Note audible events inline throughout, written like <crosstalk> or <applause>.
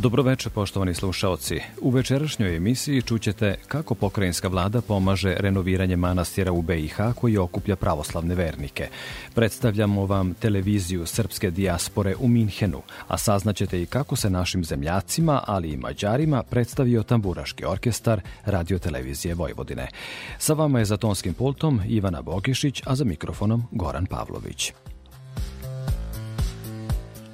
Dobroveče, poštovani slušaoci. U večerašnjoj emisiji čućete kako pokrajinska vlada pomaže renoviranje manastira u BiH koji okuplja pravoslavne vernike. Predstavljamo vam televiziju srpske dijaspore u Minhenu, a saznaćete i kako se našim zemljacima, ali i mađarima predstavio tamburaški orkestar radiotelevizije Vojvodine. Sa vama je za tonskim pultom Ivana Bogišić, a za mikrofonom Goran Pavlović.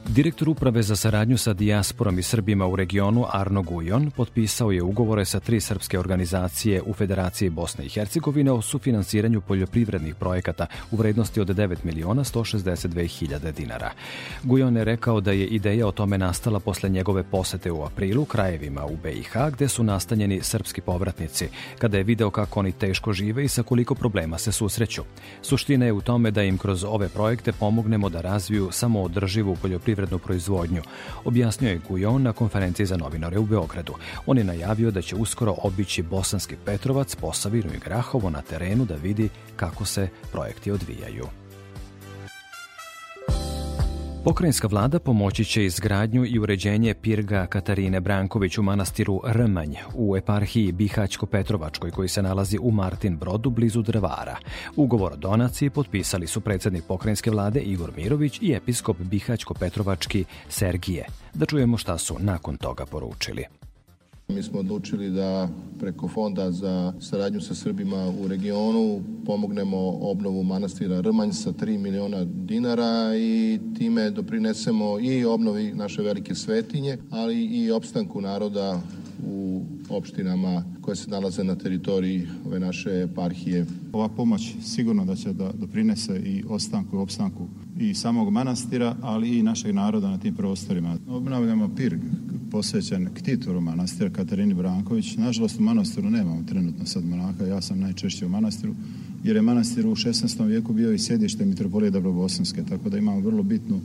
Direktor uprave za saradnju sa dijasporom i Srbima u regionu Arno Gujon potpisao je ugovore sa tri srpske organizacije u Federaciji Bosne i Hercegovine o sufinansiranju poljoprivrednih projekata u vrednosti od 9 miliona 162 hiljade dinara. Gujon je rekao da je ideja o tome nastala posle njegove posete u aprilu krajevima u BiH gde su nastanjeni srpski povratnici, kada je video kako oni teško žive i sa koliko problema se susreću. Suština je u tome da im kroz ove projekte pomognemo da razviju samoodrživu poljoprivrednu poljoprivrednu proizvodnju, objasnio je Gujon na konferenciji za novinare u Beogradu. On je najavio da će uskoro obići Bosanski Petrovac, Posavinu i Grahovo na terenu da vidi kako se projekti odvijaju. Pokrajinska vlada pomoći će izgradnju i uređenje pirga Katarine Branković u manastiru Rmanj u eparhiji Bihaćko-Petrovačkoj koji se nalazi u Martin Brodu blizu Drvara. Ugovor o donaciji potpisali su predsednik pokrajinske vlade Igor Mirović i episkop Bihaćko-Petrovački Sergije. Da čujemo šta su nakon toga poručili. Mi smo odlučili da preko Fonda za saradnju sa Srbima u regionu pomognemo obnovu manastira Rmanj sa 3 miliona dinara i time doprinesemo i obnovi naše velike svetinje, ali i opstanku naroda u opštinama koje se nalaze na teritoriji ove naše eparhije. Ova pomoć sigurno da će da doprinese i ostanku i opstanku i samog manastira, ali i našeg naroda na tim prostorima. Obnavljamo pirg posvećen ktitoru manastira Katarini Branković. Nažalost u manastiru nemamo trenutno sad monaha, ja sam najčešće u manastiru, jer je manastir u 16. vijeku bio i sjedište mitropolije Dobrobosanske, tako da imamo vrlo bitnu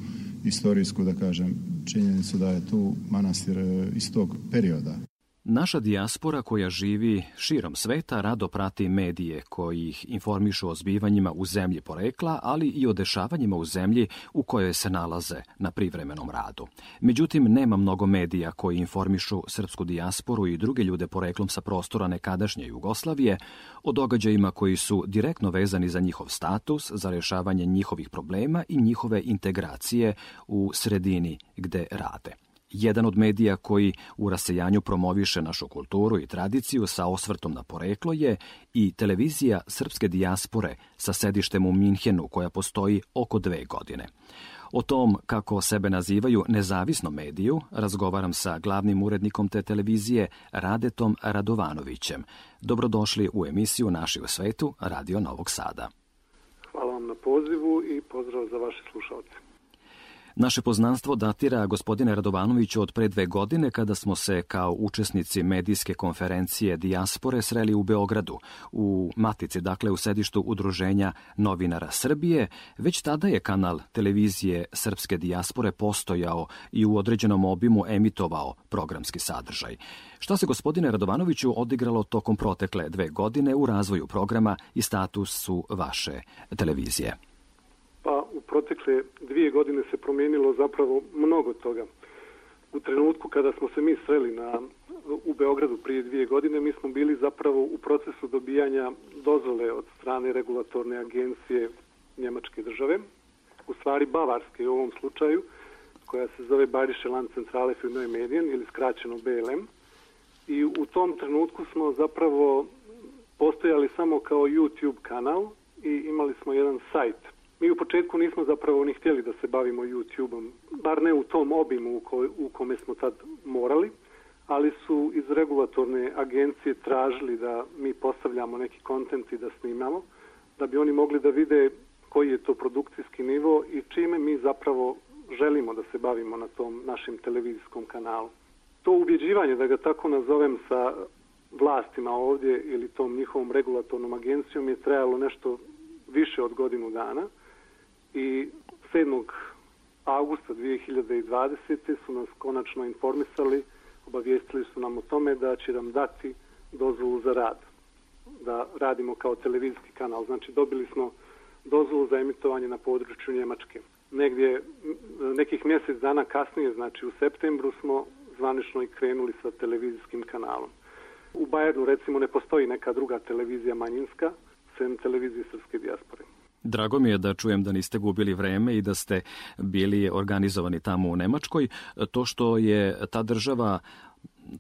istorijsku, da kažem, činjenicu da je tu manastir e, iz tog perioda. Naša dijaspora koja živi širom sveta rado prati medije koji ih informišu o zbivanjima u zemlji porekla, ali i o dešavanjima u zemlji u kojoj se nalaze na privremenom radu. Međutim, nema mnogo medija koji informišu srpsku dijasporu i druge ljude poreklom sa prostora nekadašnje Jugoslavije o događajima koji su direktno vezani za njihov status, za rešavanje njihovih problema i njihove integracije u sredini gde rade jedan od medija koji u rasejanju promoviše našu kulturu i tradiciju sa osvrtom na poreklo je i televizija srpske dijaspore sa sedištem u Minhenu koja postoji oko dve godine. O tom kako sebe nazivaju nezavisnom mediju razgovaram sa glavnim urednikom te televizije Radetom Radovanovićem. Dobrodošli u emisiju Naši u svetu Radio Novog Sada. Hvala vam na pozivu i pozdrav za vaše slušalce. Naše poznanstvo datira, gospodine Radovanoviću, od pre dve godine kada smo se kao učesnici medijske konferencije Dijaspore sreli u Beogradu, u Matici, dakle u sedištu Udruženja novinara Srbije. Već tada je kanal televizije Srpske dijaspore postojao i u određenom obimu emitovao programski sadržaj. Šta se, gospodine Radovanoviću, odigralo tokom protekle dve godine u razvoju programa i statusu vaše televizije? Protekle dvije godine se promijenilo zapravo mnogo toga. U trenutku kada smo se mi sreli na, u Beogradu prije dvije godine, mi smo bili zapravo u procesu dobijanja dozvole od strane regulatorne agencije Njemačke države, u stvari Bavarske u ovom slučaju, koja se zove Bayerische Land Centrale für Neue Medien ili skraćeno BLM. I u tom trenutku smo zapravo postojali samo kao YouTube kanal i imali smo jedan sajt Mi u početku nismo zapravo ni htjeli da se bavimo YouTube-om, bar ne u tom obimu u, ko, u kome smo sad morali, ali su iz regulatorne agencije tražili da mi postavljamo neki kontent i da snimamo, da bi oni mogli da vide koji je to produkcijski nivo i čime mi zapravo želimo da se bavimo na tom našem televizijskom kanalu. To ubjeđivanje, da ga tako nazovem, sa vlastima ovdje ili tom njihovom regulatornom agencijom je trajalo nešto više od godinu dana i 7. augusta 2020. su nas konačno informisali, obavijestili su nam o tome da će nam dati dozvolu za rad, da radimo kao televizijski kanal. Znači dobili smo dozvolu za emitovanje na području Njemačke. Negdje, nekih mjesec dana kasnije, znači u septembru smo zvanično i krenuli sa televizijskim kanalom. U Bajernu recimo ne postoji neka druga televizija manjinska, sem televizije srpske dijaspore. Drago mi je da čujem da niste gubili vreme i da ste bili organizovani tamo u Nemačkoj. To što je ta država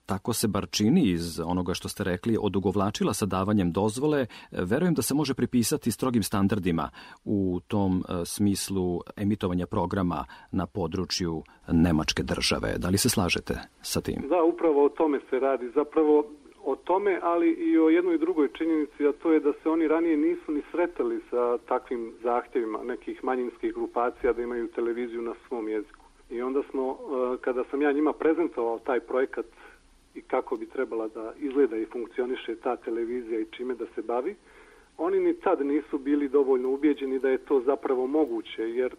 tako se bar čini iz onoga što ste rekli, odugovlačila sa davanjem dozvole, verujem da se može pripisati strogim standardima u tom e, smislu emitovanja programa na području Nemačke države. Da li se slažete sa tim? Da, upravo o tome se radi. Zapravo o tome, ali i o jednoj drugoj činjenici, a to je da se oni ranije nisu ni sretali sa takvim zahtjevima nekih manjinskih grupacija da imaju televiziju na svom jeziku. I onda smo, e, kada sam ja njima prezentovao taj projekat i kako bi trebala da izgleda i funkcioniše ta televizija i čime da se bavi, oni ni tad nisu bili dovoljno ubjeđeni da je to zapravo moguće, jer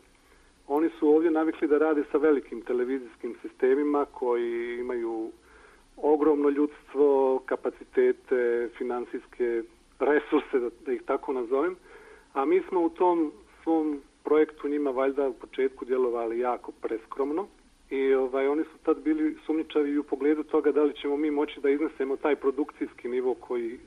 oni su ovdje navikli da rade sa velikim televizijskim sistemima koji imaju ogromno ljudstvo, kapacitete, financijske resurse, da, da ih tako nazovem, a mi smo u tom svom projektu njima valjda u početku djelovali jako preskromno i ovaj, oni su tad bili sumničavi u pogledu toga da li ćemo mi moći da iznesemo taj produkcijski nivo koji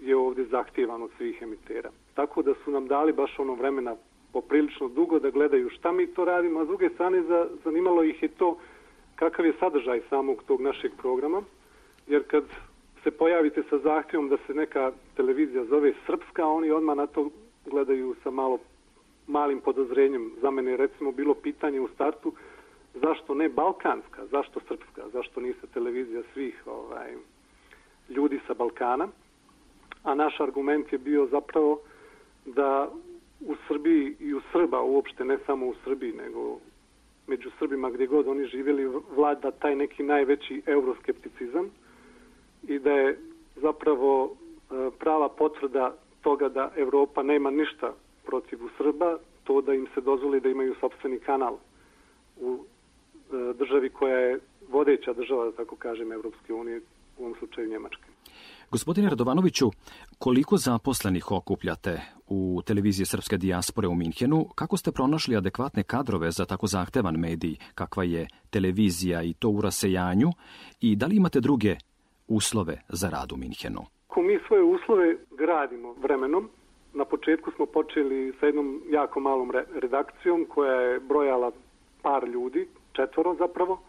je ovdje zahtjevan od svih emitera. Tako da su nam dali baš ono vremena poprilično dugo da gledaju šta mi to radimo, a s druge strane za, zanimalo ih je to kakav je sadržaj samog tog našeg programa, jer kad se pojavite sa zahtjevom da se neka televizija zove srpska, oni odmah na to gledaju sa malo malim podozrenjem. Za mene je recimo bilo pitanje u startu zašto ne balkanska, zašto srpska, zašto niste televizija svih ovaj, ljudi sa Balkana. A naš argument je bio zapravo da u Srbiji i u Srba uopšte, ne samo u Srbiji, nego među Srbima gdje god oni živjeli vlada taj neki najveći euroskepticizam i da je zapravo e, prava potvrda toga da Europa nema ništa protiv Srba, to da im se dozvoli da imaju sobstveni kanal u e, državi koja je vodeća država, da tako kažem, Evropske unije, u ovom slučaju Njemačke. Gospodine Radovanoviću, koliko zaposlenih okupljate u televiziji Srpske dijaspore u Minhenu? Kako ste pronašli adekvatne kadrove za tako zahtevan medij kakva je televizija i to u rasejanju? I da li imate druge uslove za rad u Minhenu? Ko mi svoje uslove gradimo vremenom, na početku smo počeli sa jednom jako malom redakcijom koja je brojala par ljudi, četvoro zapravo,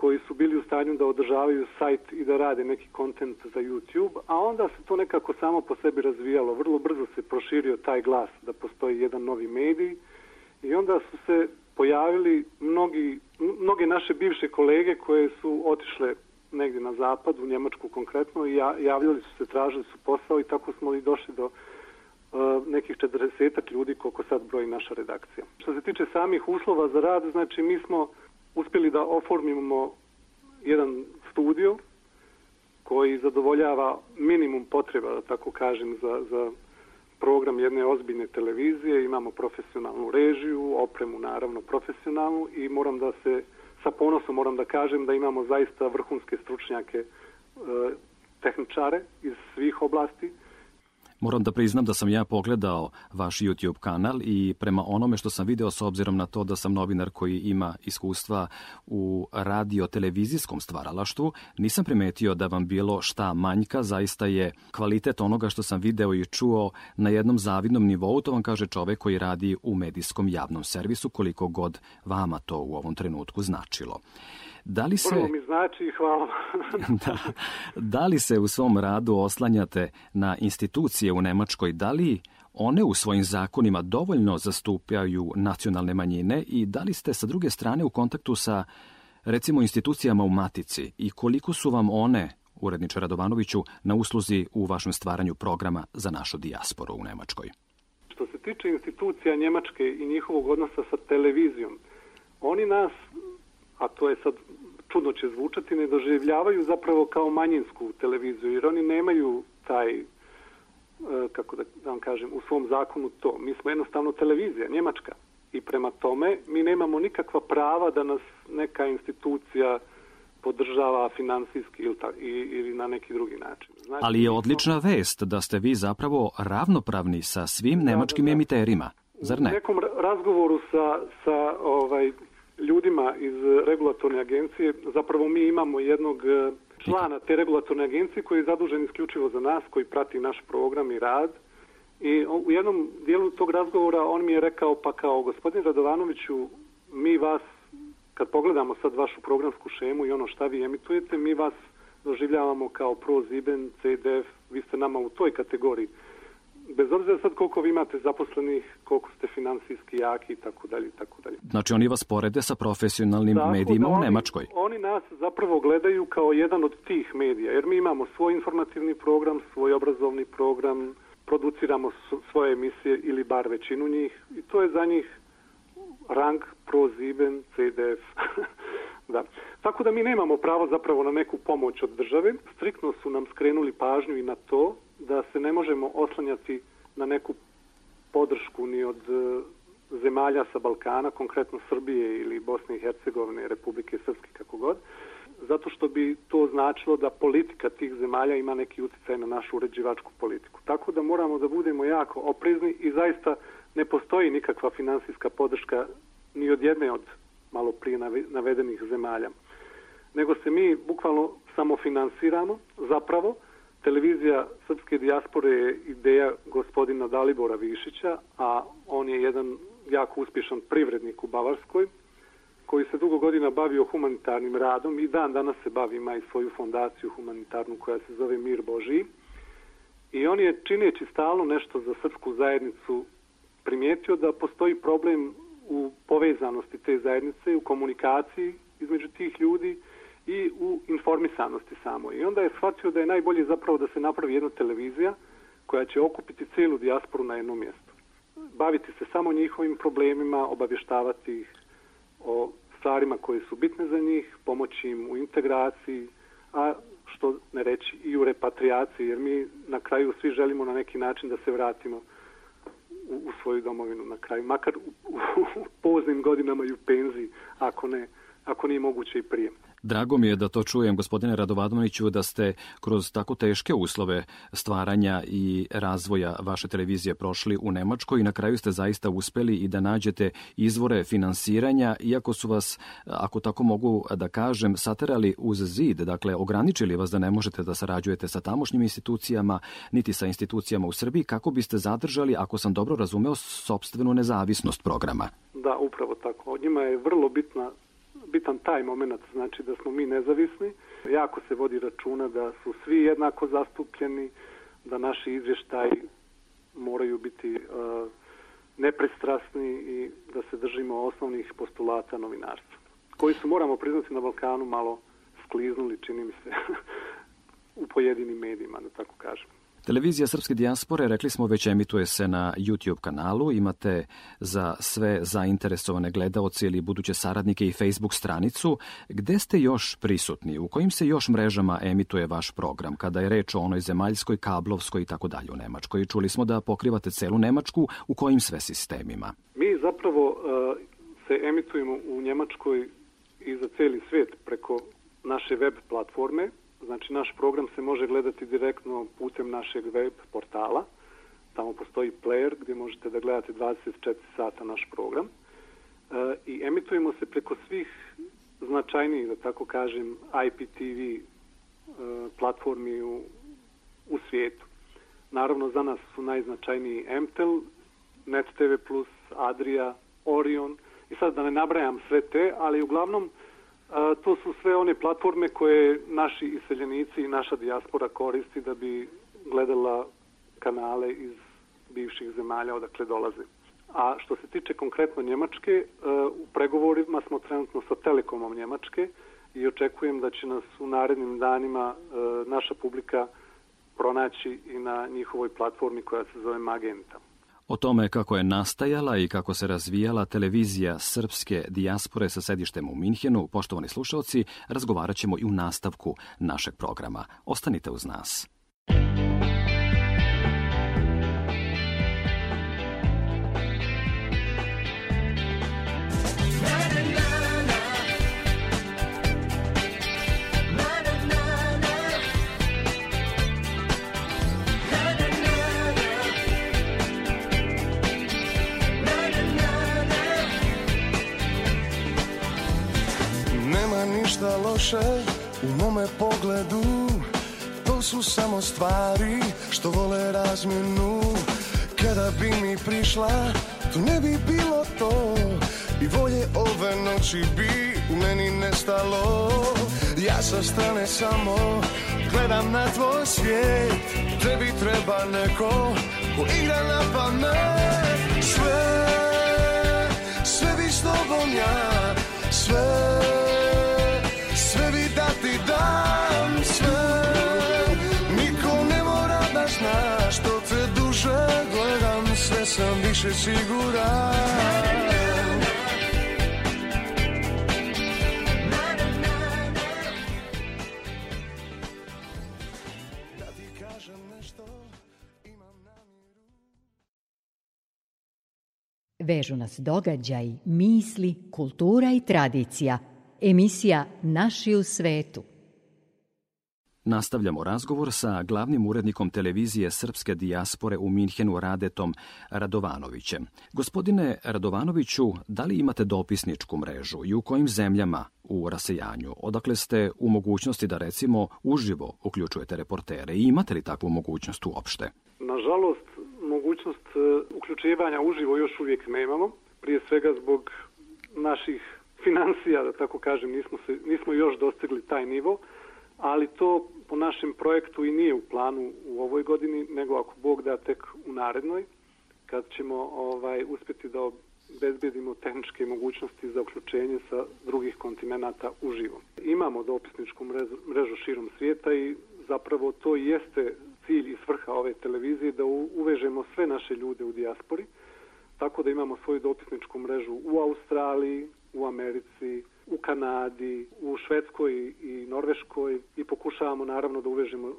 koji su bili u stanju da održavaju sajt i da rade neki kontent za YouTube, a onda se to nekako samo po sebi razvijalo. Vrlo brzo se proširio taj glas da postoji jedan novi medij i onda su se pojavili mnogi, mnoge naše bivše kolege koje su otišle negdje na zapad, u Njemačku konkretno, i javljali su se, tražili su posao i tako smo i došli do uh, nekih 40 ljudi koliko sad broji naša redakcija. Što se tiče samih uslova za rad, znači mi smo uspjeli da oformimo jedan studio koji zadovoljava minimum potreba, da tako kažem, za, za program jedne ozbiljne televizije. Imamo profesionalnu režiju, opremu naravno profesionalnu i moram da se, sa ponosom moram da kažem da imamo zaista vrhunske stručnjake, e, tehničare iz svih oblasti Moram da priznam da sam ja pogledao vaš YouTube kanal i prema onome što sam video s obzirom na to da sam novinar koji ima iskustva u radio-televizijskom stvaralaštvu, nisam primetio da vam bilo šta manjka, zaista je kvalitet onoga što sam video i čuo na jednom zavidnom nivou, to vam kaže čovek koji radi u medijskom javnom servisu, koliko god vama to u ovom trenutku značilo. Da li se... Prvo mi znači, hvala. <laughs> <laughs> da, da li se u svom radu oslanjate na institucije u Nemačkoj? Da li one u svojim zakonima dovoljno zastupaju nacionalne manjine i da li ste sa druge strane u kontaktu sa recimo institucijama u Matici i koliko su vam one, uredniče Radovanoviću, na usluzi u vašem stvaranju programa za našu dijasporu u Nemačkoj? Što se tiče institucija Njemačke i njihovog odnosa sa televizijom, oni nas, a to je sad čudno će zvučati, ne doživljavaju zapravo kao manjinsku televiziju, jer oni nemaju taj, e, kako da, da vam kažem, u svom zakonu to. Mi smo jednostavno televizija, Njemačka. I prema tome mi nemamo nikakva prava da nas neka institucija podržava finansijski ili, ta, ili na neki drugi način. Znači, Ali je odlična vest da ste vi zapravo ravnopravni sa svim da, nemačkim da, da. emiterima, zar ne? U nekom razgovoru sa, sa ovaj, ljudima iz regulatorne agencije, zapravo mi imamo jednog e, člana te regulatorne agencije koji je zadužen isključivo za nas, koji prati naš program i rad. I u jednom dijelu tog razgovora on mi je rekao, pa kao gospodin Radovanoviću, mi vas, kad pogledamo sad vašu programsku šemu i ono šta vi emitujete, mi vas doživljavamo kao ProZiben, CDF, vi ste nama u toj kategoriji bez obzira sad koliko vi imate zaposlenih, koliko ste finansijski jaki i tako dalje i tako dalje. Znači oni vas porede sa profesionalnim tako medijima da u Nemačkoj? Oni nas zapravo gledaju kao jedan od tih medija, jer mi imamo svoj informativni program, svoj obrazovni program, produciramo svoje emisije ili bar većinu njih i to je za njih rang proziben CDF. <laughs> da. Tako da mi nemamo pravo zapravo na neku pomoć od države. Striktno su nam skrenuli pažnju i na to da se ne možemo oslanjati na neku podršku ni od e, zemalja sa Balkana, konkretno Srbije ili Bosne i Hercegovine, Republike Srpske, kako god, zato što bi to značilo da politika tih zemalja ima neki uticaj na našu uređivačku politiku. Tako da moramo da budemo jako oprezni i zaista ne postoji nikakva finansijska podrška ni od jedne od malo prije navedenih zemalja. Nego se mi bukvalno samofinansiramo zapravo, Televizija Srpske dijaspore je ideja gospodina Dalibora Višića, a on je jedan jako uspješan privrednik u Bavarskoj, koji se dugo godina bavio humanitarnim radom i dan danas se bavi, ima i svoju fondaciju humanitarnu koja se zove Mir Božiji. I on je čineći stalno nešto za srpsku zajednicu primijetio da postoji problem u povezanosti te zajednice, u komunikaciji između tih ljudi i u informisanosti samo. I onda je shvatio da je najbolje zapravo da se napravi jedna televizija koja će okupiti celu dijasporu na jednom mjestu. Baviti se samo njihovim problemima, obavještavati ih o stvarima koje su bitne za njih, pomoći im u integraciji, a što ne reći i u repatriaciji, jer mi na kraju svi želimo na neki način da se vratimo u, u svoju domovinu na kraju, makar u, u, u poznim godinama i u penziji, ako ne, ako nije moguće i prije. Drago mi je da to čujem, gospodine Radovanoviću, da ste kroz tako teške uslove stvaranja i razvoja vaše televizije prošli u Nemačkoj i na kraju ste zaista uspeli i da nađete izvore finansiranja, iako su vas, ako tako mogu da kažem, saterali uz zid, dakle ograničili vas da ne možete da sarađujete sa tamošnjim institucijama, niti sa institucijama u Srbiji, kako biste zadržali, ako sam dobro razumeo, sobstvenu nezavisnost programa? Da, upravo tako. Njima je vrlo bitna bitan taj moment, znači da smo mi nezavisni. Jako se vodi računa da su svi jednako zastupljeni, da naši izvještaji moraju biti uh, nepristrasni i da se držimo osnovnih postulata novinarstva, koji su, moramo priznati, na Balkanu malo skliznuli, čini mi se, <laughs> u pojedinim medijima, da tako kažem. Televizija Srpske dijaspore, rekli smo, već emituje se na YouTube kanalu. Imate za sve zainteresovane gledaoci ili buduće saradnike i Facebook stranicu. Gde ste još prisutni? U kojim se još mrežama emituje vaš program? Kada je reč o onoj zemaljskoj, kablovskoj i tako dalje u Nemačkoj. Čuli smo da pokrivate celu Nemačku. U kojim sve sistemima? Mi zapravo uh, se emitujemo u Njemačkoj i za celi svet preko naše web platforme Znači, naš program se može gledati direktno putem našeg web portala. Tamo postoji player gdje možete da gledate 24 sata naš program. E, I emitujemo se preko svih značajnijih, da tako kažem, IPTV e, platformi u, u svijetu. Naravno, za nas su najznačajniji MTEL, Net TV+, Adria, Orion. I sad da ne nabrajam sve te, ali uglavnom To su sve one platforme koje naši iseljenici i naša dijaspora koristi da bi gledala kanale iz bivših zemalja odakle dolaze. A što se tiče konkretno Njemačke, e, u pregovorima smo trenutno sa Telekomom Njemačke i očekujem da će nas u narednim danima e, naša publika pronaći i na njihovoj platformi koja se zove Magenta. O tome kako je nastajala i kako se razvijala televizija srpske dijaspore sa sedištem u Minhenu, poštovani slušalci, razgovarat ćemo i u nastavku našeg programa. Ostanite uz nas. Loše u mome pogledu. To su samo stvari što vole razmjenu. Kada bi mi prišla, to ne bi bilo to. I volje ove noći bi u meni nestalo. Ja sa strane samo gledam na tvoj svijet. Tebi treba neko ko igra na pamet. Sve, sve bi s tobom ja. Sve više siguran. Vežu nas događaj, misli, kultura i tradicija – Emisija Naši u svetu. Nastavljamo razgovor sa glavnim urednikom televizije Srpske dijaspore u Minhenu Radetom Radovanovićem. Gospodine Radovanoviću, da li imate dopisničku mrežu i u kojim zemljama u rasejanju? Odakle ste u mogućnosti da recimo uživo uključujete reportere i imate li takvu mogućnost uopšte? Nažalost, mogućnost e, uključivanja uživo još uvijek nemamo. Prije svega zbog naših financija, da tako kažem, nismo, se, nismo još dostigli taj nivo, ali to po našem projektu i nije u planu u ovoj godini, nego ako Bog da tek u narednoj, kad ćemo ovaj uspjeti da obezbedimo tehničke mogućnosti za uključenje sa drugih kontinenta uživo. Imamo dopisničku mrežu, mrežu širom svijeta i zapravo to jeste cilj i svrha ove televizije da uvežemo sve naše ljude u dijaspori, tako da imamo svoju dopisničku mrežu u Australiji, u Americi, u Kanadi, u Švedskoj i Norveškoj i pokušavamo naravno da uvežemo e,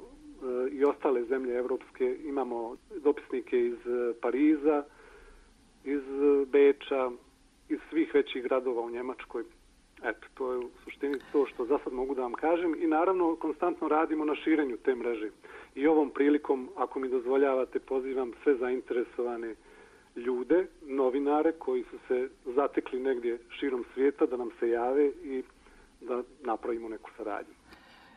i ostale zemlje evropske. Imamo dopisnike iz e, Pariza, iz Beča, iz svih većih gradova u Njemačkoj. Eto, to je u suštini to što za sad mogu da vam kažem i naravno konstantno radimo na širenju te mreže. I ovom prilikom, ako mi dozvoljavate, pozivam sve zainteresovane ljude, novinare koji su se zatekli negdje širom svijeta da nam se jave i da napravimo neku saradnju.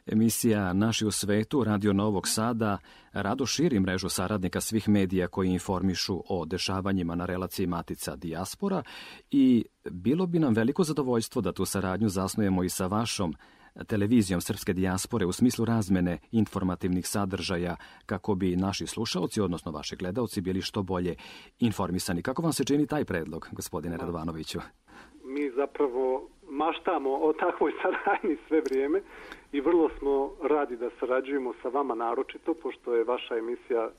Emisija Naši u svetu, Radio Novog Sada, rado širi mrežu saradnika svih medija koji informišu o dešavanjima na relaciji Matica Dijaspora i bilo bi nam veliko zadovoljstvo da tu saradnju zasnujemo i sa vašom televizijom srpske dijaspore u smislu razmene informativnih sadržaja kako bi naši slušalci, odnosno vaši gledalci, bili što bolje informisani. Kako vam se čini taj predlog, gospodine Radovanoviću? Mi zapravo maštamo o takvoj saradnji sve vrijeme i vrlo smo radi da sarađujemo sa vama naročito, pošto je vaša emisija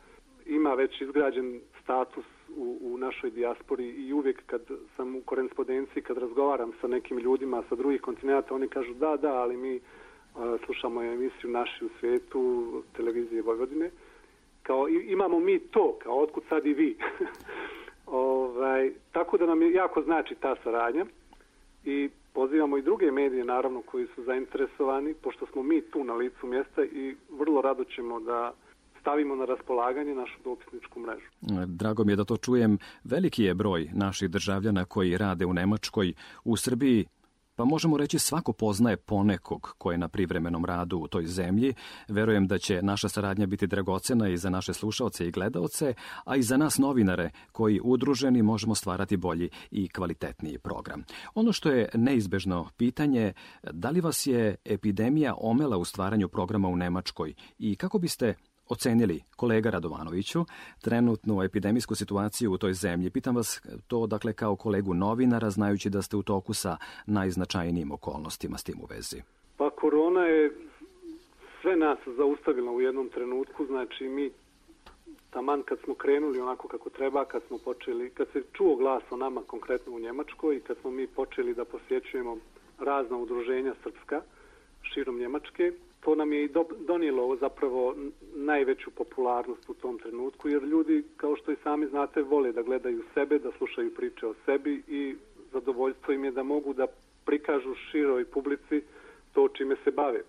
ima već izgrađen status u, u našoj dijaspori i uvijek kad sam u korespondenciji, kad razgovaram sa nekim ljudima sa drugih kontinenta, oni kažu da, da, ali mi a, slušamo emisiju Naši u svijetu, televizije Vojvodine. Kao, imamo mi to, kao otkud sad i vi. <laughs> ovaj, tako da nam je jako znači ta saradnja i pozivamo i druge medije naravno koji su zainteresovani, pošto smo mi tu na licu mjesta i vrlo rado ćemo da stavimo na raspolaganje našu dopisničku mrežu. Drago mi je da to čujem. Veliki je broj naših državljana koji rade u Nemačkoj. U Srbiji pa možemo reći svako poznaje ponekog ko je na privremenom radu u toj zemlji. Verujem da će naša saradnja biti dragocena i za naše slušaoce i gledaoce, a i za nas novinare koji udruženi možemo stvarati bolji i kvalitetniji program. Ono što je neizbežno pitanje, da li vas je epidemija omela u stvaranju programa u Nemačkoj i kako biste ocenili, kolega Radovanoviću, trenutnu epidemijsku situaciju u toj zemlji? Pitam vas to, dakle, kao kolegu novinara, znajući da ste u toku sa najznačajnijim okolnostima s tim u vezi. Pa korona je sve nas zaustavila u jednom trenutku, znači mi taman kad smo krenuli onako kako treba, kad smo počeli, kad se čuo glas o nama konkretno u Njemačkoj i kad smo mi počeli da posjećujemo razna udruženja srpska širom Njemačke, to nam je i do, donijelo zapravo najveću popularnost u tom trenutku, jer ljudi, kao što i sami znate, vole da gledaju sebe, da slušaju priče o sebi i zadovoljstvo im je da mogu da prikažu široj publici to čime se bave.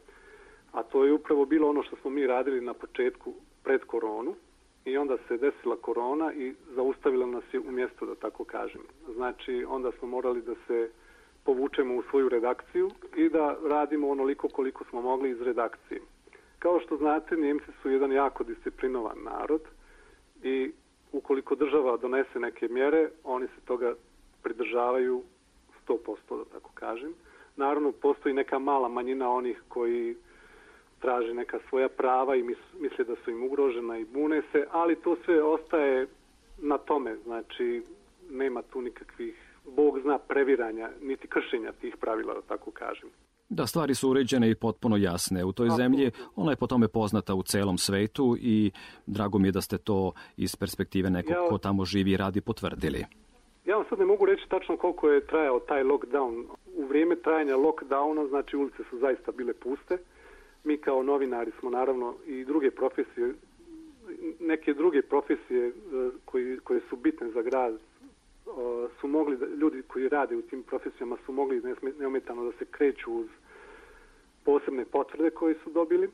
A to je upravo bilo ono što smo mi radili na početku pred koronu i onda se desila korona i zaustavila nas je u mjesto, da tako kažem. Znači, onda smo morali da se povučemo u svoju redakciju i da radimo onoliko koliko smo mogli iz redakcije. Kao što znate, Njemci su jedan jako disciplinovan narod i ukoliko država donese neke mjere, oni se toga pridržavaju 100%, da tako kažem. Naravno, postoji neka mala manjina onih koji traže neka svoja prava i misle da su im ugrožena i bune se, ali to sve ostaje na tome, znači nema tu nikakvih, Bog zna, previranja, niti kršenja tih pravila, da tako kažem. Da, stvari su uređene i potpuno jasne. U toj zemlji ona je po tome poznata u celom svetu i drago mi je da ste to iz perspektive nekog ja, ko tamo živi i radi potvrdili. Ja vam sad ne mogu reći tačno koliko je trajao taj lockdown. U vrijeme trajanja lockdowna, znači ulice su zaista bile puste. Mi kao novinari smo naravno i druge profesije, neke druge profesije e, koji, koje su bitne za grad su mogli, da, ljudi koji rade u tim profesijama su mogli neometano da se kreću uz posebne potvrde koje su dobili.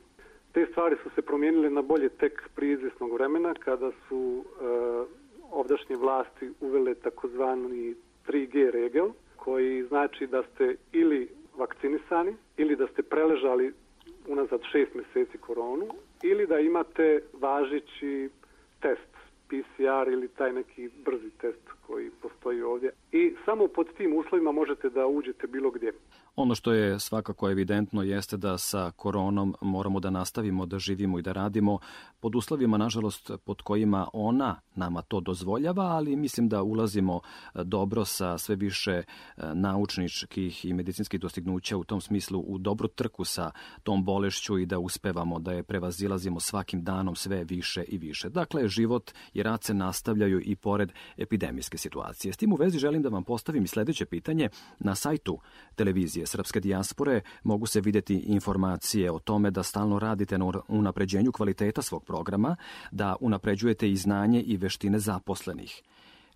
Te stvari su se promijenile na bolje tek prije izvjesnog vremena kada su uh, ovdašnje vlasti uvele takozvani 3G regel koji znači da ste ili vakcinisani ili da ste preležali unazad šest meseci koronu ili da imate važići test PCR ili taj neki brzi test koji postoji ovdje. I samo pod tim uslovima možete da uđete bilo gdje. Ono što je svakako evidentno jeste da sa koronom moramo da nastavimo da živimo i da radimo pod uslovima, nažalost, pod kojima ona nama to dozvoljava, ali mislim da ulazimo e, dobro sa sve više e, naučničkih i medicinskih dostignuća u tom smislu u dobru trku sa tom bolešću i da uspevamo da je prevazilazimo svakim danom sve više i više. Dakle, život i rad se nastavljaju i pored epidemijske situacije. S tim u vezi želim da vam postavim sledeće pitanje. Na sajtu televizije Srpske dijaspore mogu se videti informacije o tome da stalno radite na unapređenju kvaliteta svog programa, da unapređujete i znanje i veštine zaposlenih.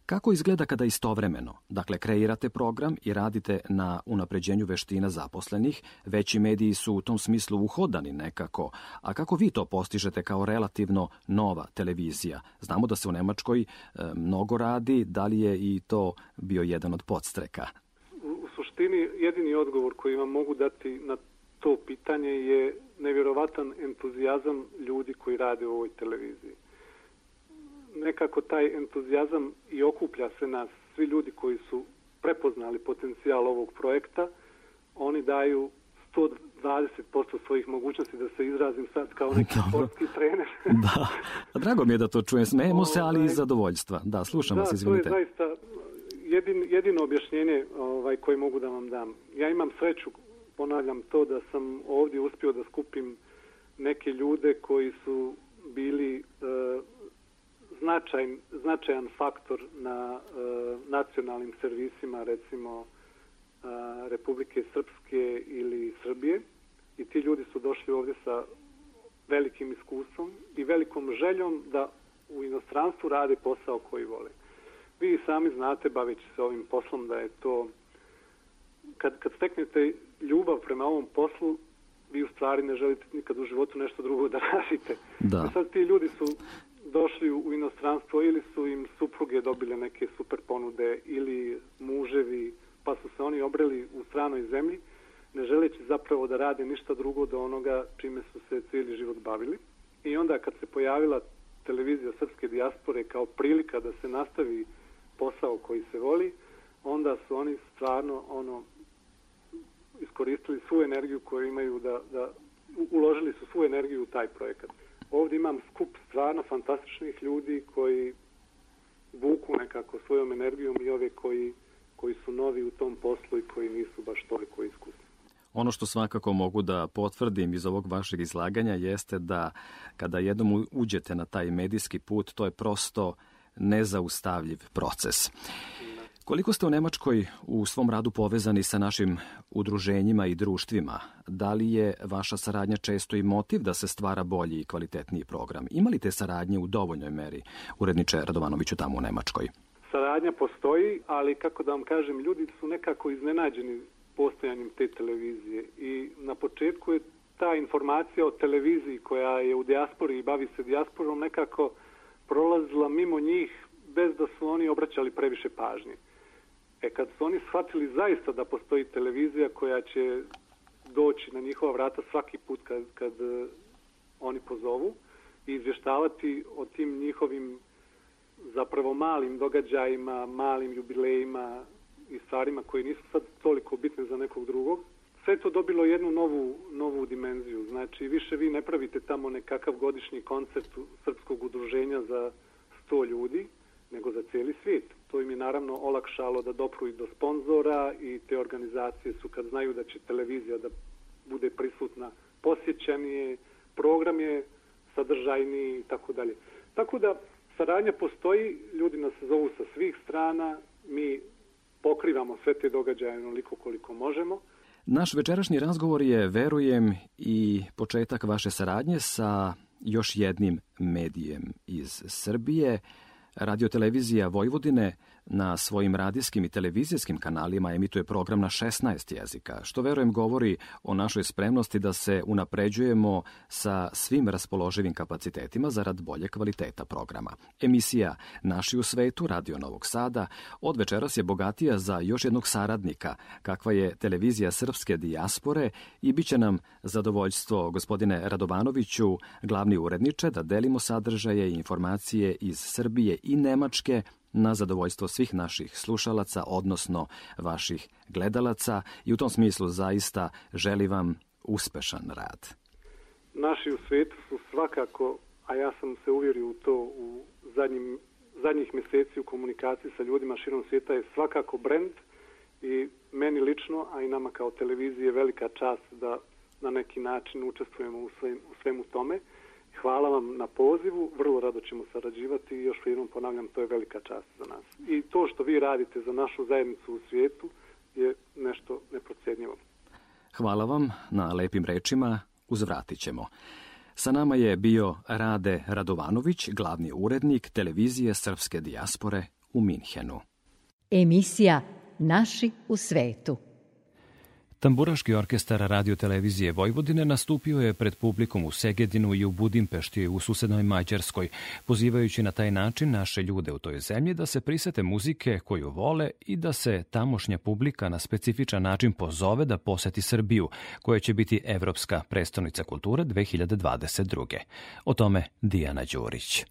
Kako izgleda kada istovremeno, dakle kreirate program i radite na unapređenju veština zaposlenih, veći mediji su u tom smislu uhodani nekako, a kako vi to postižete kao relativno nova televizija? Znamo da se u Nemačkoj e, mnogo radi, da li je i to bio jedan od podstreka? U, suštini jedini odgovor koji vam mogu dati na to pitanje je nevjerovatan entuzijazam ljudi koji rade u ovoj televiziji nekako taj entuzijazam i okuplja se nas, svi ljudi koji su prepoznali potencijal ovog projekta, oni daju 120% svojih mogućnosti da se izrazim sad kao neki Dobro. sportski trener. <laughs> da, drago mi je da to čujem, smejemo se, ali i ovaj, zadovoljstva. Da, slušam da, vas, izvinite. Da, to je zaista jedin, jedino objašnjenje ovaj, koje mogu da vam dam. Ja imam sreću, ponavljam to, da sam ovdje uspio da skupim neke ljude koji su bili uh, značajan, značajan faktor na e, nacionalnim servisima, recimo e, Republike Srpske ili Srbije i ti ljudi su došli ovdje sa velikim iskustvom i velikom željom da u inostranstvu rade posao koji vole. Vi sami znate, baveći se ovim poslom, da je to kad, kad steknete ljubav prema ovom poslu, vi u stvari ne želite nikad u životu nešto drugo da <laughs> radite. Da. sad ti ljudi su došli u inostranstvo ili su im supruge dobile neke super ponude ili muževi, pa su se oni obreli u stranoj zemlji, ne želeći zapravo da rade ništa drugo do onoga čime su se cijeli život bavili. I onda kad se pojavila televizija srpske dijaspore kao prilika da se nastavi posao koji se voli, onda su oni stvarno ono iskoristili svu energiju koju imaju da, da uložili su svu energiju u taj projekat. Ovdje imam skup stvarno fantastičnih ljudi koji vuku nekako svojom energijom i ove koji, koji su novi u tom poslu i koji nisu baš toliko iskusni. Ono što svakako mogu da potvrdim iz ovog vašeg izlaganja jeste da kada jednom uđete na taj medijski put, to je prosto nezaustavljiv proces. Koliko ste u Nemačkoj u svom radu povezani sa našim udruženjima i društvima? Da li je vaša saradnja često i motiv da se stvara bolji i kvalitetniji program? Ima li te saradnje u dovoljnoj meri, uredniče Radovanoviću, tamo u Nemačkoj? Saradnja postoji, ali kako da vam kažem, ljudi su nekako iznenađeni postojanjem te televizije i na početku je ta informacija o televiziji koja je u dijaspori i bavi se dijasporom nekako prolazila mimo njih bez da su oni obraćali previše pažnje. E kad su oni shvatili zaista da postoji televizija koja će doći na njihova vrata svaki put kad, kad uh, oni pozovu i izvještavati o tim njihovim zapravo malim događajima, malim jubilejima i stvarima koji nisu sad toliko bitne za nekog drugog, sve to dobilo jednu novu, novu dimenziju. Znači, više vi ne pravite tamo nekakav godišnji koncert srpskog udruženja za 100 ljudi, nego za cijeli svijet. To im je naravno olakšalo da dopru i do sponzora i te organizacije su kad znaju da će televizija da bude prisutna posjećanije, program je sadržajniji i tako dalje. Tako da saradnja postoji, ljudi nas zovu sa svih strana, mi pokrivamo sve te događaje onoliko koliko možemo. Naš večerašnji razgovor je, verujem, i početak vaše saradnje sa još jednim medijem iz Srbije. Radiotelevizija Vojvodine na svojim radijskim i televizijskim kanalima emituje program na 16 jezika, što verujem govori o našoj spremnosti da se unapređujemo sa svim raspoloživim kapacitetima zarad bolje kvaliteta programa. Emisija Naši u svetu, Radio Novog Sada, od večeras je bogatija za još jednog saradnika, kakva je televizija srpske dijaspore i bit će nam zadovoljstvo, gospodine Radovanoviću, glavni uredniče, da delimo sadržaje i informacije iz Srbije i Nemačke, na zadovoljstvo svih naših slušalaca, odnosno vaših gledalaca i u tom smislu zaista želi vam uspešan rad. Naši u svetu su svakako, a ja sam se uvjerio u to u zadnjim, zadnjih mjeseci u komunikaciji sa ljudima širom svijeta je svakako brend i meni lično, a i nama kao televizije velika čast da na neki način učestvujemo u, svem, u svemu tome. Hvala vam na pozivu, vrlo rado ćemo sarađivati i još jednom ponavljam, to je velika čast za nas. I to što vi radite za našu zajednicu u svijetu je nešto neprocjenjivo. Hvala vam na lepim rečima, uzvratit ćemo. Sa nama je bio Rade Radovanović, glavni urednik televizije Srpske dijaspore u Minhenu. Emisija Naši u svetu. Tamburaški orkestar radiotelevizije Vojvodine nastupio je pred publikom u Segedinu i u Budimpešti u susednoj Mađarskoj, pozivajući na taj način naše ljude u toj zemlji da se prisete muzike koju vole i da se tamošnja publika na specifičan način pozove da poseti Srbiju, koja će biti Evropska prestonica kulture 2022. O tome Dijana Đurić.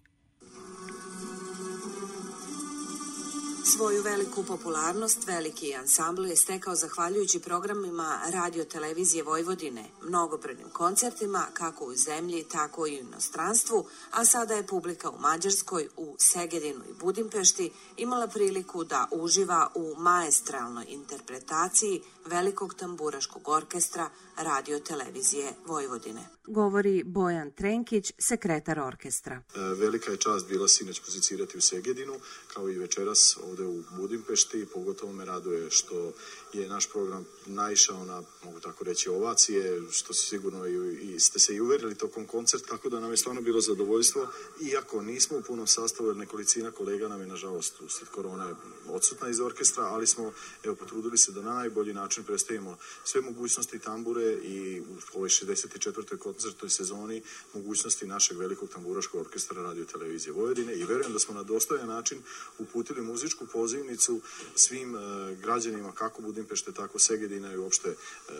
Svoju veliku popularnost veliki ansambl je stekao zahvaljujući programima radio televizije Vojvodine, mnogobrojnim koncertima kako u zemlji, tako i u inostranstvu, a sada je publika u Mađarskoj, u Segedinu i Budimpešti imala priliku da uživa u maestralnoj interpretaciji velikog tamburaškog orkestra radio televizije Vojvodine. Govori Bojan Trenkić, sekretar orkestra. E, velika je čast bila sinoć muzicirati u Segedinu, kao i večeras ovde u Budimpešti. Pogotovo me raduje što je naš program naišao na, mogu tako reći, ovacije, što se sigurno i, i ste se i uverili tokom koncerta, tako da nam je stvarno bilo zadovoljstvo. Iako nismo u punom sastavu, jer nekolicina kolega nam je, nažalost, usled korone odsutna iz orkestra, ali smo, evo, potrudili se da na najbolji način predstavimo sve mogućnosti tambure i u ovoj 64. koncertoj sezoni mogućnosti našeg velikog tamburaškog orkestra radio televizije Vojvodine i verujem da smo na dostojan način uputili muzičku pozivnicu svim uh, građanima kako Budimpešte, tako Segedina i uopšte uh,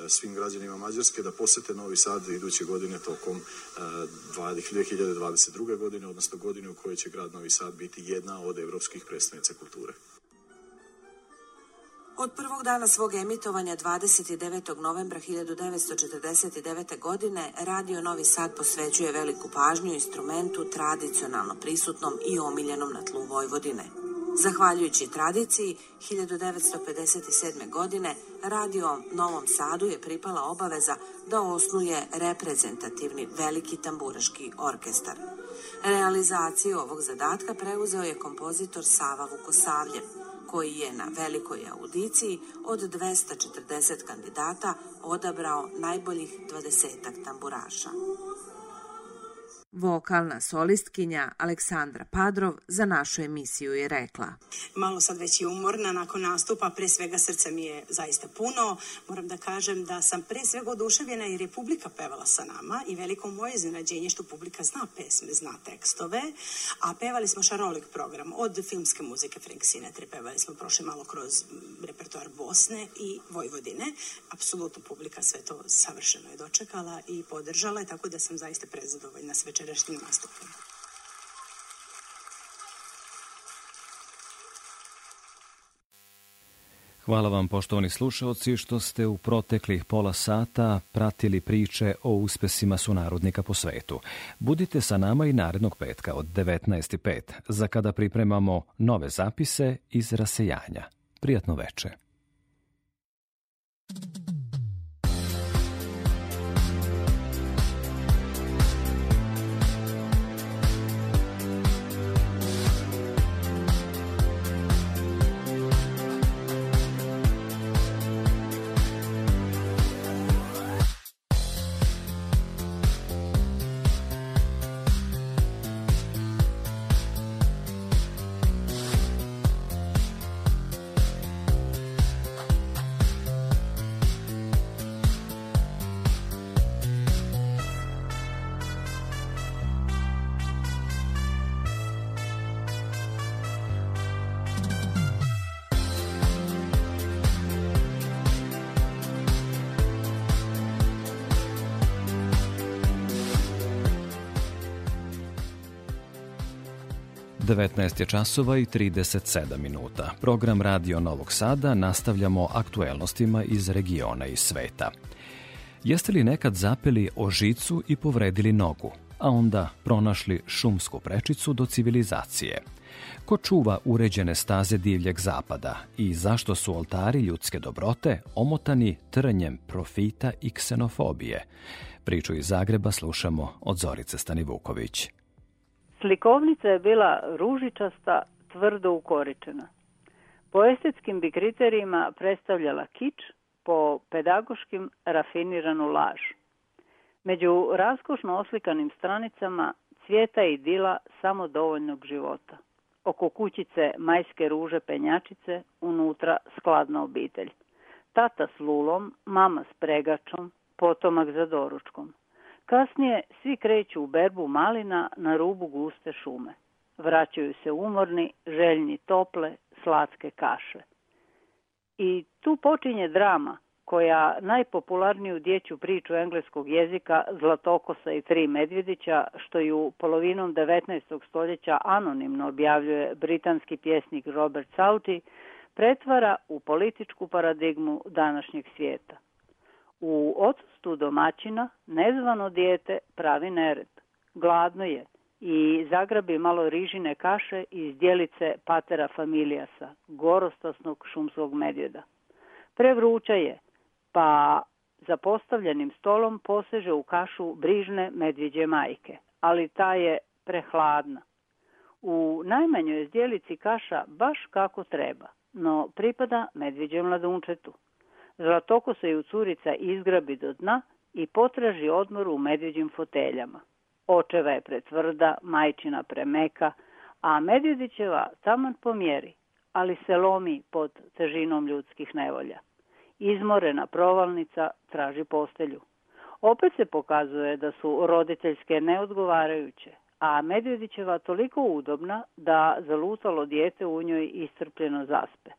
svim građanima Mađarske da posete Novi Sad iduće godine tokom uh, 2022. godine, odnosno godine u kojoj će grad Novi Sad biti jedna od evropskih predstavnica kulture. Od prvog dana svog emitovanja 29. novembra 1949. godine Radio Novi Sad posvećuje veliku pažnju instrumentu tradicionalno prisutnom i omiljenom na tlu Vojvodine. Zahvaljujući tradiciji, 1957. godine Radio Novom Sadu je pripala obaveza da osnuje reprezentativni veliki tamburaški orkestar. Realizaciju ovog zadatka preuzeo je kompozitor Sava Vukosavljev, koji je na velikoj audiciji od 240 kandidata odabrao najboljih 20 tamburaša. Vokalna solistkinja Aleksandra Padrov za našu emisiju je rekla. Malo sad već i umorna nakon nastupa, pre svega srce mi je zaista puno. Moram da kažem da sam pre svega oduševljena jer je publika pevala sa nama i veliko moje iznenađenje što publika zna pesme, zna tekstove, a pevali smo šarolik program od filmske muzike Frank Sinatra, pevali smo prošle malo kroz repertoar Bosne i Vojvodine. Apsolutno publika sve to savršeno je dočekala i podržala je, tako da sam zaista prezadovoljna s večerašnjim nastupom. Hvala vam poštovani slušaoci što ste u proteklih pola sata pratili priče o uspesima sunarodnika po svetu. Budite sa nama i narednog petka od 19.05 za kada pripremamo nove zapise iz rasejanja. Prijatno veče. Devetnaest je časova i 37 minuta. Program Radio Novog Sada nastavljamo aktuelnostima iz regiona i sveta. Jeste li nekad zapeli o žicu i povredili nogu, a onda pronašli šumsku prečicu do civilizacije? Ko čuva uređene staze divljeg zapada i zašto su oltari ljudske dobrote omotani trnjem profita i ksenofobije? Priču iz Zagreba slušamo od Zorice Stanivuković. Slikovnica je bila ružičasta, tvrdo ukoričena. Po estetskim bi kriterijima predstavljala kič, po pedagoškim rafiniranu laž. Među raskošno oslikanim stranicama cvijeta i dila samo dovoljnog života. Oko kućice majske ruže penjačice, unutra skladna obitelj. Tata s lulom, mama s pregačom, potomak za doručkom. Kasnije svi kreću u berbu malina na rubu guste šume. Vraćaju se umorni, željni tople, slatke kaše. I tu počinje drama koja najpopularniju dječju priču engleskog jezika Zlatokosa i tri medvjedića, što ju polovinom 19. stoljeća anonimno objavljuje britanski pjesnik Robert Sauti, pretvara u političku paradigmu današnjeg svijeta. U odsustu domaćina nezvano dijete pravi nered. Gladno je i zagrabi malo rižine kaše iz dijelice patera familijasa, gorostasnog šumskog medvjeda. Prevruća je, pa za postavljenim stolom poseže u kašu brižne medvjeđe majke, ali ta je prehladna. U najmanjoj zdjelici kaša baš kako treba, no pripada medvjeđem ladunčetu. Zlatokosa u curica izgrabi do dna i potraži odmor u medvjeđim foteljama. Očeva je pretvrda, majčina premeka, a Medvjedićeva taman pomjeri, ali se lomi pod težinom ljudskih nevolja. Izmorena provalnica traži postelju. Opet se pokazuje da su roditeljske neodgovarajuće, a Medvjedićeva toliko udobna da zalutalo dijete u njoj iscrpljeno zaspe.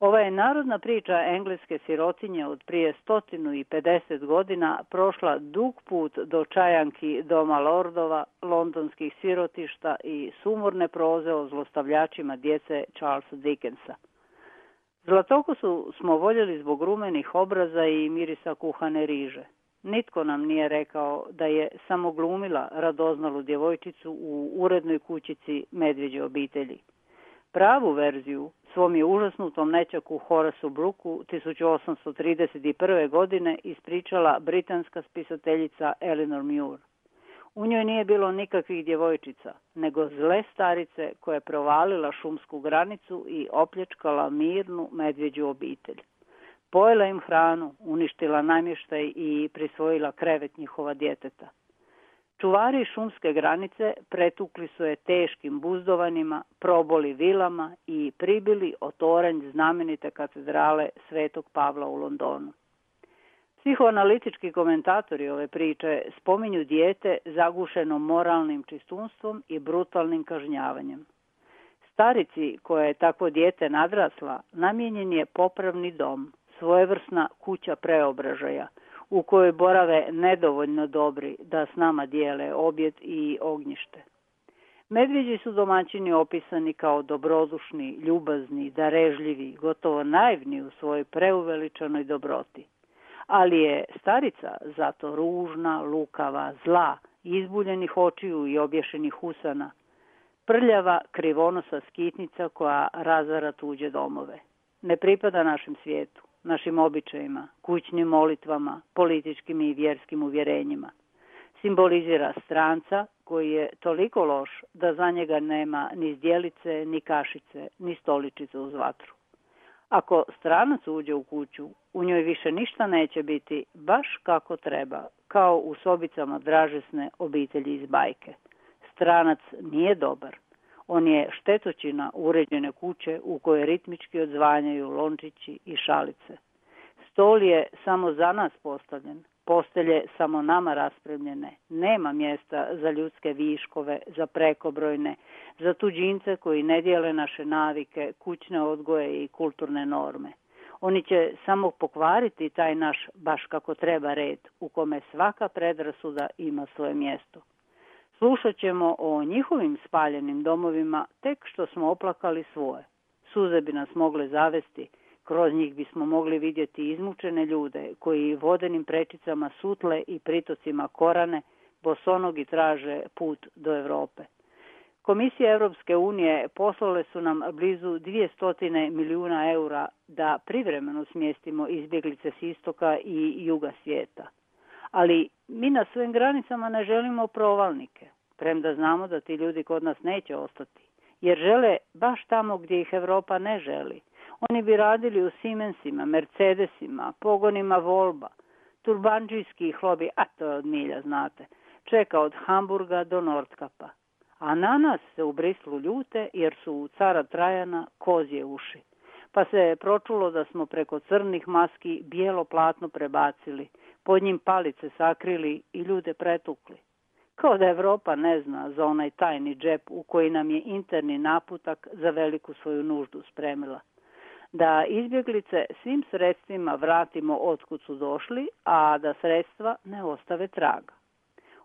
Ova je narodna priča engleske sirotinje od prije stotinu i pedeset godina prošla dug put do čajanki doma lordova, londonskih sirotišta i sumorne proze o zlostavljačima djece Charlesa Dickensa. Zlatokosu smo voljeli zbog rumenih obraza i mirisa kuhane riže. Nitko nam nije rekao da je samo glumila radoznalu djevojčicu u urednoj kućici medvjeđe obitelji. Pravu verziju svom je užasnutom nečaku Horasu Brooku 1831. godine ispričala britanska spisateljica Eleanor Muir. U njoj nije bilo nikakvih djevojčica, nego zle starice koja je provalila šumsku granicu i opljačkala mirnu medvjeđu obitelj. Pojela im hranu, uništila namještaj i prisvojila krevet njihova djeteta. Čuvari šumske granice pretukli su je teškim buzdovanima, proboli vilama i pribili otoranj znamenite katedrale Svetog Pavla u Londonu. Psihoanalitički komentatori ove priče spominju dijete zagušeno moralnim čistunstvom i brutalnim kažnjavanjem. Starici koja je takvo dijete nadrasla namijenjen je popravni dom, svojevrsna kuća preobražaja, u kojoj borave nedovoljno dobri da s nama dijele objed i ognjište. Medvjeđi su domaćini opisani kao dobrodušni, ljubazni, darežljivi, gotovo naivni u svojoj preuveličanoj dobroti. Ali je starica zato ružna, lukava, zla, izbuljenih očiju i obješenih usana, prljava krivonosa skitnica koja razara tuđe domove. Ne pripada našem svijetu našim običajima, kućnim molitvama, političkim i vjerskim uvjerenjima. Simbolizira stranca koji je toliko loš da za njega nema ni zdjelice, ni kašice, ni stoličice uz vatru. Ako stranac uđe u kuću, u njoj više ništa neće biti baš kako treba, kao u sobicama dražesne obitelji iz bajke. Stranac nije dobar, on je štetočina uređene kuće u kojoj ritmički odzvanjaju lončići i šalice. Stol je samo za nas postavljen, postelje samo nama raspremljene. Nema mjesta za ljudske viškove, za prekobrojne, za tuđince koji ne dijele naše navike, kućne odgoje i kulturne norme. Oni će samo pokvariti taj naš baš kako treba red, u kome svaka predrasuda ima svoje mjesto. Slušat ćemo o njihovim spaljenim domovima tek što smo oplakali svoje. Suze bi nas mogle zavesti, kroz njih bismo mogli vidjeti izmučene ljude koji vodenim prečicama sutle i pritocima korane bosonogi traže put do Europe. Komisije Europske unije poslale su nam blizu 200 milijuna eura da privremeno smjestimo izbjeglice s istoka i juga svijeta. Ali mi na svojim granicama ne želimo provalnike, premda znamo da ti ljudi kod nas neće ostati, jer žele baš tamo gdje ih Europa ne želi. Oni bi radili u Siemensima, Mercedesima, pogonima Volba, turbanđijski hlobi, a to je od milja, znate, čeka od Hamburga do Nordkapa. A na nas se u Brislu ljute jer su u cara Trajana kozje uši. Pa se pročulo da smo preko crnih maski bijelo platno prebacili, pod njim palice sakrili i ljude pretukli. Kao da Evropa ne zna za onaj tajni džep u koji nam je interni naputak za veliku svoju nuždu spremila. Da izbjeglice svim sredstvima vratimo otkud su došli, a da sredstva ne ostave traga.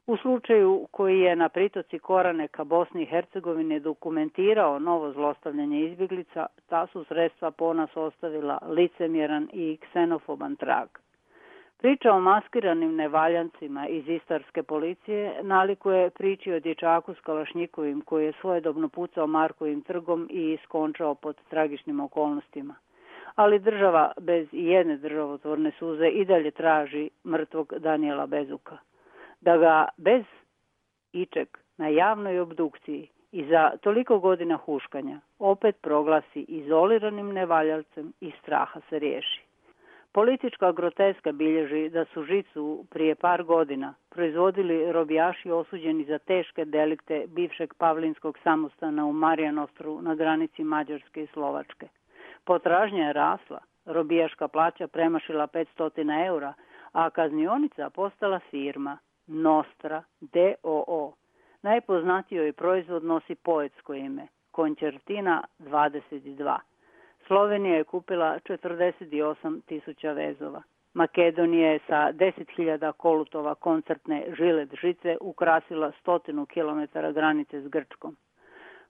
U slučaju koji je na pritoci Korane ka Bosni i Hercegovini dokumentirao novo zlostavljanje izbjeglica, ta su sredstva po nas ostavila licemjeran i ksenofoban trag. Priča o maskiranim nevaljancima iz istarske policije nalikuje priči o dječaku s Kalašnjikovim koji je svojedobno pucao Markovim trgom i skončao pod tragičnim okolnostima. Ali država bez jedne državotvorne suze i dalje traži mrtvog Daniela Bezuka. Da ga bez ičeg na javnoj obdukciji i za toliko godina huškanja opet proglasi izoliranim nevaljalcem i straha se riješi. Politička groteska bilježi da su žicu prije par godina proizvodili robijaši osuđeni za teške delikte bivšeg Pavlinskog samostana u Marijanostru na granici Mađarske i Slovačke. Potražnja je rasla, robijaška plaća premašila 500 eura, a kaznionica postala firma Nostra DOO. Najpoznatiji je proizvod nosi poetsko ime, Končertina 22. Slovenija je kupila 48 tisuća vezova. Makedonija je sa 10.000 kolutova koncertne žilet žice ukrasila stotinu kilometara granice s Grčkom.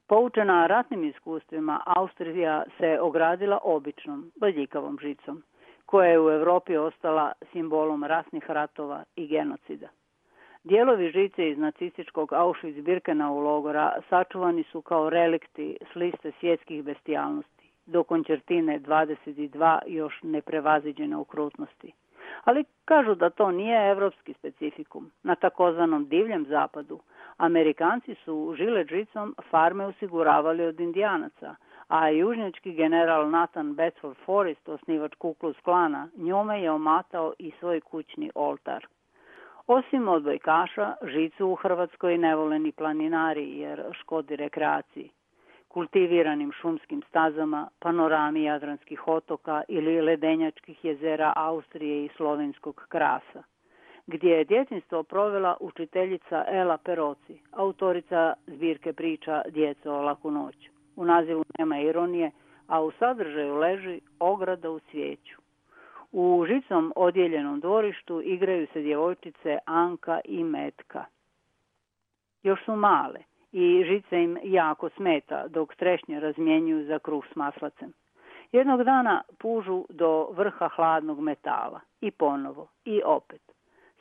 Poučena ratnim iskustvima, Austrija se ogradila običnom, badljikavom žicom, koja je u Evropi ostala simbolom rasnih ratova i genocida. Dijelovi žice iz nacističkog Auschwitz-Birkenau logora sačuvani su kao relikti s liste svjetskih bestijalnosti, do končertine 22 još neprevaziđene okrutnosti. Ali kažu da to nije evropski specifikum. Na takozvanom divljem zapadu Amerikanci su žile žicom farme osiguravali od indijanaca, a južnjački general Nathan Bedford Forrest, osnivač Kuklus klana, njome je omatao i svoj kućni oltar. Osim odbojkaša, žicu u Hrvatskoj ne vole ni planinari jer škodi rekreaciji. Kultiviranim šumskim stazama, panorami jadranskih otoka ili ledenjačkih jezera Austrije i slovenskog krasa, gdje je djetinstvo provela učiteljica Ela Peroci, autorica zbirke priča Djeco o laku noću. U nazivu nema ironije, a u sadržaju leži ograda u cvijeću. U žicom odjeljenom dvorištu igraju se djevojčice Anka i Metka. Još su male i žice im jako smeta dok trešnje razmjenjuju za kruh s maslacem. Jednog dana pužu do vrha hladnog metala i ponovo i opet.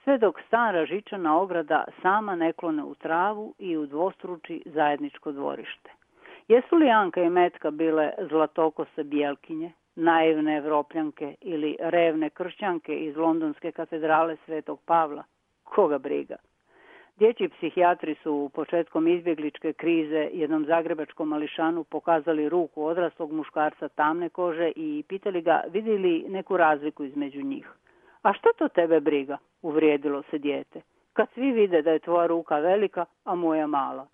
Sve dok stara žičana ograda sama neklone u travu i u dvostruči zajedničko dvorište. Jesu li Anka i Metka bile zlatokose bijelkinje, naivne evropljanke ili revne kršćanke iz londonske katedrale Svetog Pavla? Koga briga? Dječji psihijatri su početkom izbjegličke krize jednom zagrebačkom mališanu pokazali ruku odraslog muškarca tamne kože i pitali ga vidi li neku razliku između njih. A što to tebe briga? Uvrijedilo se dijete. Kad svi vide da je tvoja ruka velika, a moja mala.